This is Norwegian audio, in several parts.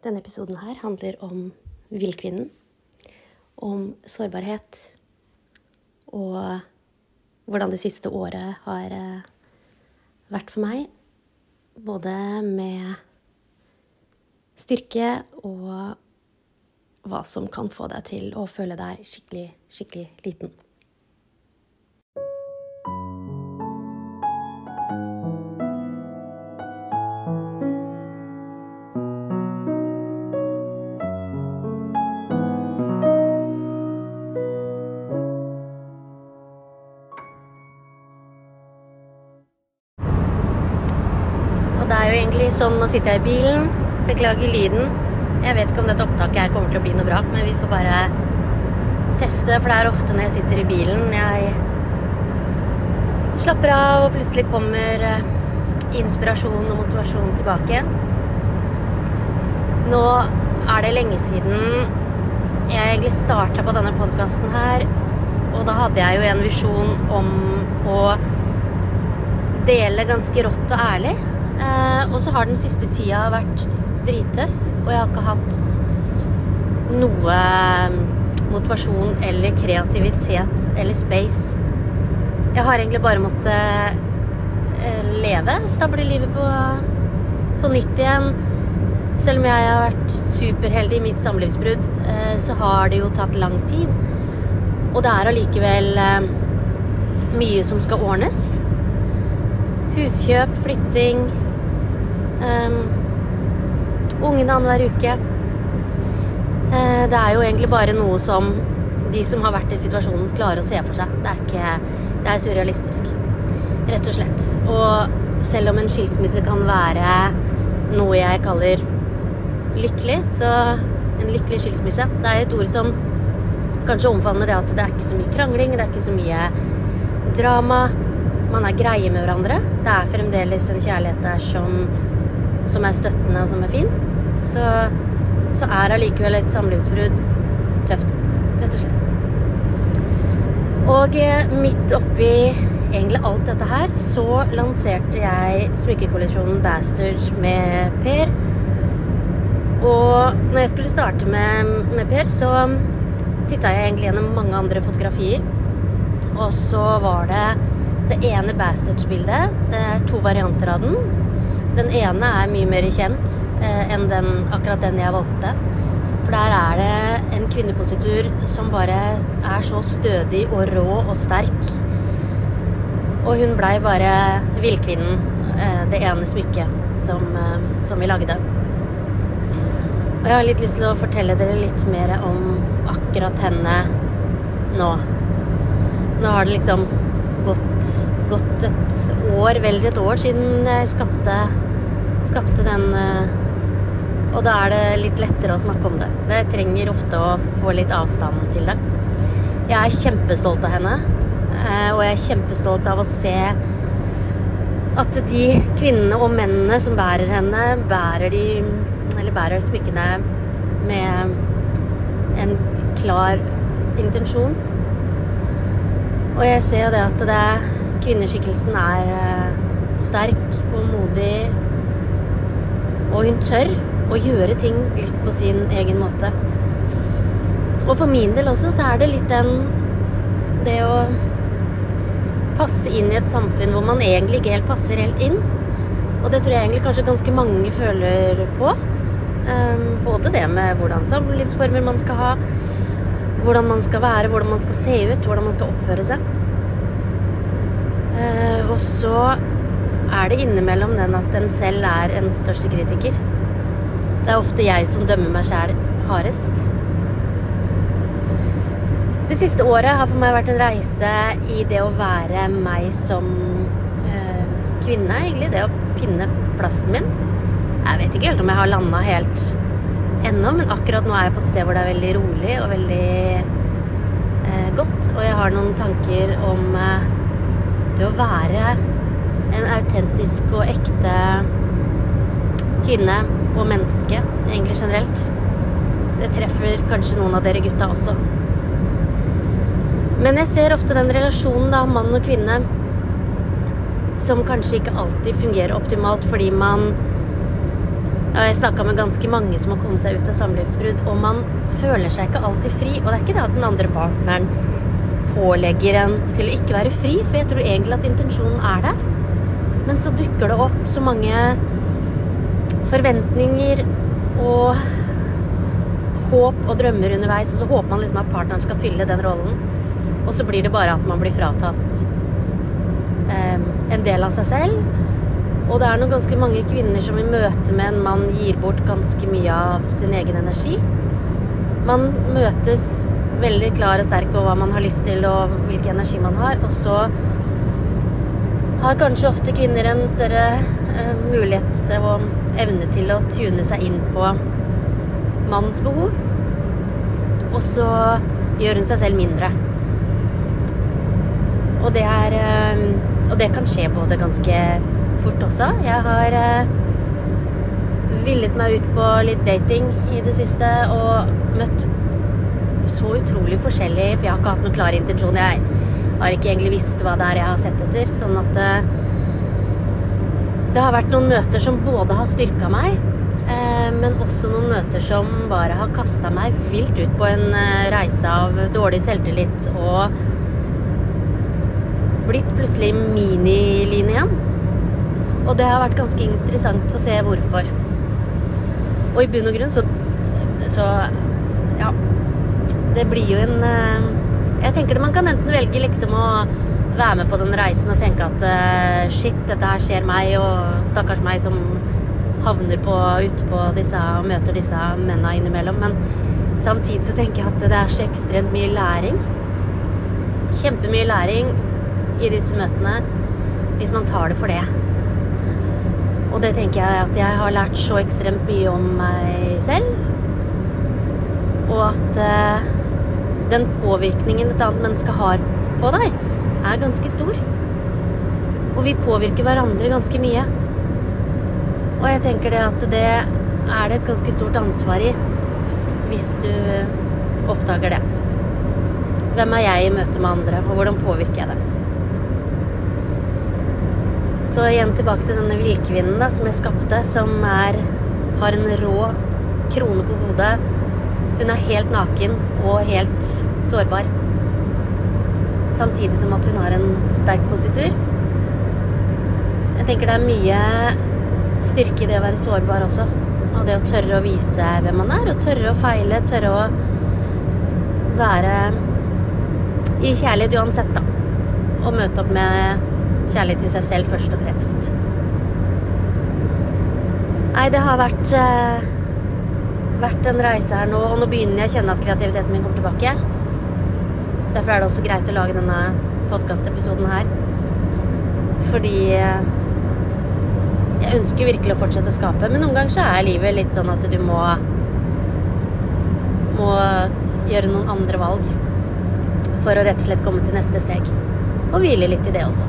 Denne episoden her handler om villkvinnen. Om sårbarhet. Og hvordan det siste året har eh, vært for meg. Både med styrke og hva som kan få deg til å føle deg skikkelig, skikkelig liten. Det er jo egentlig sånn Nå sitter jeg i bilen. Beklager lyden. Jeg vet ikke om dette opptaket her kommer til å bli noe bra, men vi får bare teste, for det er ofte når jeg sitter i bilen jeg slapper av, og plutselig kommer inspirasjonen inspirasjon og motivasjon tilbake igjen. Nå er det lenge siden jeg egentlig starta på denne podkasten her, og da hadde jeg jo en visjon om å dele ganske rått og ærlig. Eh, og så har den siste tida vært drittøff, og jeg har ikke hatt noe eh, motivasjon eller kreativitet eller space. Jeg har egentlig bare måttet eh, leve, stable livet på, på nytt igjen. Selv om jeg har vært superheldig i mitt samlivsbrudd, så har det jo tatt lang tid. Og det er allikevel mye som skal ordnes. Huskjøp, flytting um, Ungene annenhver uke. Uh, det er jo egentlig bare noe som de som har vært i situasjonen, klarer å se for seg. Det er ikke Det er surrealistisk. Rett og slett. Og selv om en skilsmisse kan være noe jeg kaller lykkelig, så en lykkelig skilsmisse Det er et ord som kanskje omfavner det at det er ikke så mye krangling, det er ikke så mye drama. Man er greie med hverandre. Det er fremdeles en kjærlighet der som, som er støttende og som er fin. Så, så er allikevel et samlivsbrudd tøft, rett og slett. Og eh, midt oppi egentlig alt dette her, så lanserte jeg smykkekollisjonen Bastard med Per. Og når jeg skulle starte med, med Per, så titta jeg egentlig gjennom mange andre fotografier. Og så var det det ene Bastards-bildet. Det er to varianter av den. Den ene er mye mer kjent eh, enn den, akkurat den jeg valgte. For der er det en kvinnepositur som bare er så stødig og rå og sterk. Og hun blei bare villkvinnen, eh, det ene smykket som, eh, som vi lagde. Og jeg har litt lyst til å fortelle dere litt mer om akkurat henne nå. Nå har det liksom gått, gått et år, vel et år siden jeg skapte, skapte den eh, Og da er det litt lettere å snakke om det. Det trenger ofte å få litt avstand til det. Jeg er kjempestolt av henne, eh, og jeg er kjempestolt av å se at de kvinnene og mennene som bærer henne, bærer de Eller bærer smykkene med en klar intensjon. Og jeg ser jo det at det, kvinneskikkelsen er eh, sterk og modig. Og hun tør å gjøre ting litt på sin egen måte. Og for min del også så er det litt den Det å passe inn i et samfunn hvor man egentlig ikke helt passer helt inn. Og det tror jeg egentlig kanskje ganske mange føler på. Um, både det med hvordan samlivsformer man skal ha, hvordan man skal være, hvordan man skal se ut, hvordan man skal oppføre seg. Uh, og så er det innimellom den at en selv er en største kritiker. Det er ofte jeg som dømmer meg sjæl hardest. Det siste året har for meg vært en reise i det å være meg som øh, kvinne, egentlig. Det å finne plassen min. Jeg vet ikke helt om jeg har landa helt ennå, men akkurat nå er jeg på et sted hvor det er veldig rolig og veldig øh, godt. Og jeg har noen tanker om øh, det å være en autentisk og ekte kvinne og menneske, egentlig generelt. Det treffer kanskje noen av dere gutta også. Men jeg ser ofte den relasjonen da, mann og kvinne som kanskje ikke alltid fungerer optimalt fordi man Jeg har snakka med ganske mange som har kommet seg ut av samlivsbrudd, og man føler seg ikke alltid fri. Og det er ikke det at den andre partneren pålegger en til å ikke være fri, for jeg tror egentlig at intensjonen er der. Men så dukker det opp så mange forventninger og håp og drømmer underveis, og så håper man liksom at partneren skal fylle den rollen. Og så blir det bare at man blir fratatt eh, en del av seg selv. Og det er noen ganske mange kvinner som i møte med en mann gir bort ganske mye av sin egen energi. Man møtes veldig klar og sterk over hva man har lyst til og hvilken energi man har, og så har kanskje ofte kvinner en større eh, mulighet og evne til å tune seg inn på mannens behov, og så gjør hun seg selv mindre. Og det er eh, Og det kan skje både ganske fort også. Jeg har eh, villet meg ut på litt dating i det siste og møtt så utrolig forskjellig, for jeg har ikke hatt noen klar intensjon. Jeg har ikke egentlig visst hva det er jeg har sett etter. Sånn at eh, det har vært noen møter som både har styrka meg, eh, men også noen møter som bare har kasta meg vilt ut på en eh, reise av dårlig selvtillit og blitt plutselig miniline igjen. Og det har vært ganske interessant å se hvorfor. Og i bunn og grunn så, så Ja. Det blir jo en Jeg tenker det man kan enten velge liksom å være med på den reisen og tenke at uh, shit, dette her skjer meg, og stakkars meg som havner på, ute på disse og møter disse mennene innimellom. Men samtidig så tenker jeg at det er så ekstremt mye læring. Kjempemye læring i disse møtene hvis man tar det for det. Og det tenker jeg at jeg har lært så ekstremt mye om meg selv. Og at uh, den påvirkningen et annet menneske har på deg, er ganske stor. Og vi påvirker hverandre ganske mye. Og jeg tenker det at det er det et ganske stort ansvar i hvis du oppdager det. Hvem er jeg i møte med andre, og hvordan påvirker jeg det? Så igjen tilbake til denne villkvinnen som jeg skapte, som er, har en rå krone på hodet. Hun er helt naken og helt sårbar. Samtidig som at hun har en sterk positur. Jeg tenker det er mye styrke i det å være sårbar også. Og det å tørre å vise hvem man er, og tørre å feile, tørre å være i kjærlighet uansett, da. Og møte opp med kjærlighet til seg selv først og fremst. Nei, det har vært uh, vært en reise her nå, og nå begynner jeg å kjenne at kreativiteten min kommer tilbake. Derfor er det også greit å lage denne podkastepisoden her. Fordi uh, jeg ønsker virkelig å fortsette å skape, men noen ganger så er livet litt sånn at du må må gjøre noen andre valg for å rett og slett komme til neste steg. Og hvile litt i det også.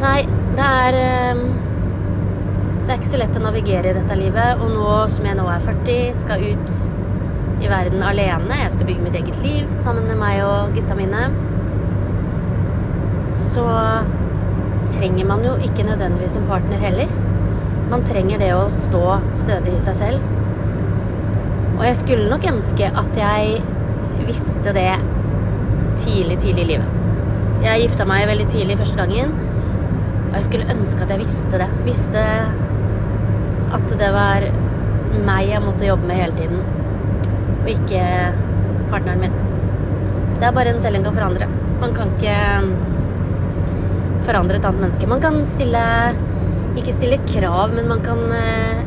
Nei, det er ehm, Det er ikke så lett å navigere i dette livet. Og nå som jeg nå er 40, skal ut i verden alene. Jeg skal bygge mitt eget liv sammen med meg og gutta mine. Så trenger man jo ikke nødvendigvis en partner heller. Man trenger det å stå stødig i seg selv. Og jeg skulle nok ønske at jeg visste det tidlig, tidlig i livet. Jeg gifta meg veldig tidlig første gangen. Og jeg skulle ønske at jeg visste det. Visste at det var meg jeg måtte jobbe med hele tiden, og ikke partneren min. Det er bare en selv en kan forandre. Man kan ikke forandre et annet menneske. Man kan stille Ikke stille krav, men man kan eh,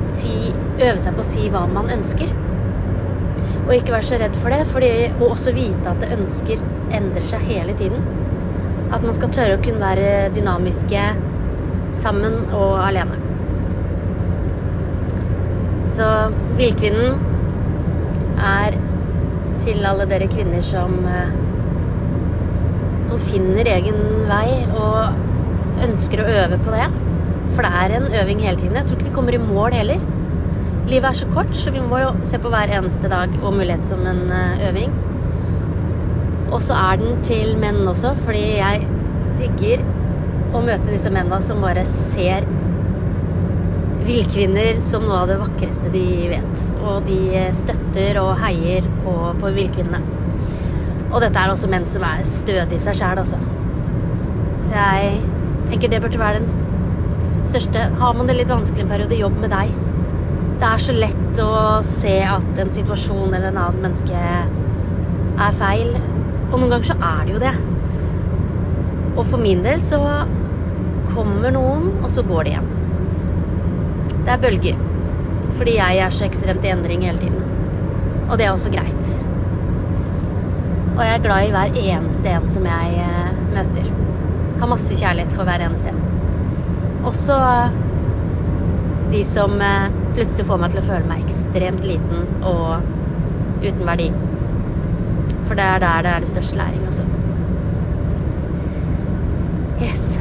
si, øve seg på å si hva man ønsker. Og ikke være så redd for det, fordi, og også vite at det ønsker endrer seg hele tiden. At man skal tørre å kunne være dynamiske sammen og alene. Så Villkvinnen er til alle dere kvinner som eh, som finner egen vei og ønsker å øve på det. For det er en øving hele tiden. Jeg tror ikke vi kommer i mål heller. Livet er så kort, så vi må jo se på hver eneste dag og mulighet som en eh, øving. Og så er den til menn også, fordi jeg digger å møte disse mennene som bare ser villkvinner som noe av det vakreste de vet. Og de støtter og heier på, på villkvinnene. Og dette er også menn som er stødige i seg sjæl, altså. Så jeg tenker det burde være den største Har man det litt vanskelig en periode, jobb med deg. Det er så lett å se at en situasjon eller en annen menneske er feil. Og noen ganger så er det jo det. Og for min del så kommer noen, og så går de igjen. Det er bølger. Fordi jeg er så ekstremt i endring hele tiden. Og det er også greit. Og jeg er glad i hver eneste en som jeg eh, møter. Har masse kjærlighet for hver eneste en. Også de som eh, plutselig får meg til å føle meg ekstremt liten og uten verdi. For det er der det er det største læring, altså. Yes.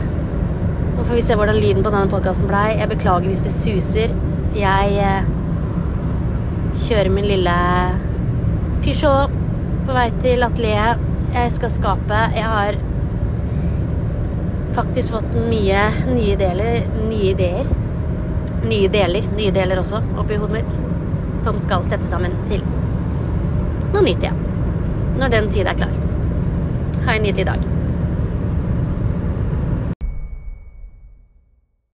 Nå får vi se hvordan lyden på denne podkasten blei. Jeg beklager hvis det suser. Jeg eh, kjører min lille Peugeot på vei til atelieret. Jeg skal skape. Jeg har faktisk fått mye nye deler Nye ideer. Nye deler, nye deler også, oppi hodet mitt. Som skal settes sammen til noe nytt igjen. Når den tid er klar. Ha en nydelig dag.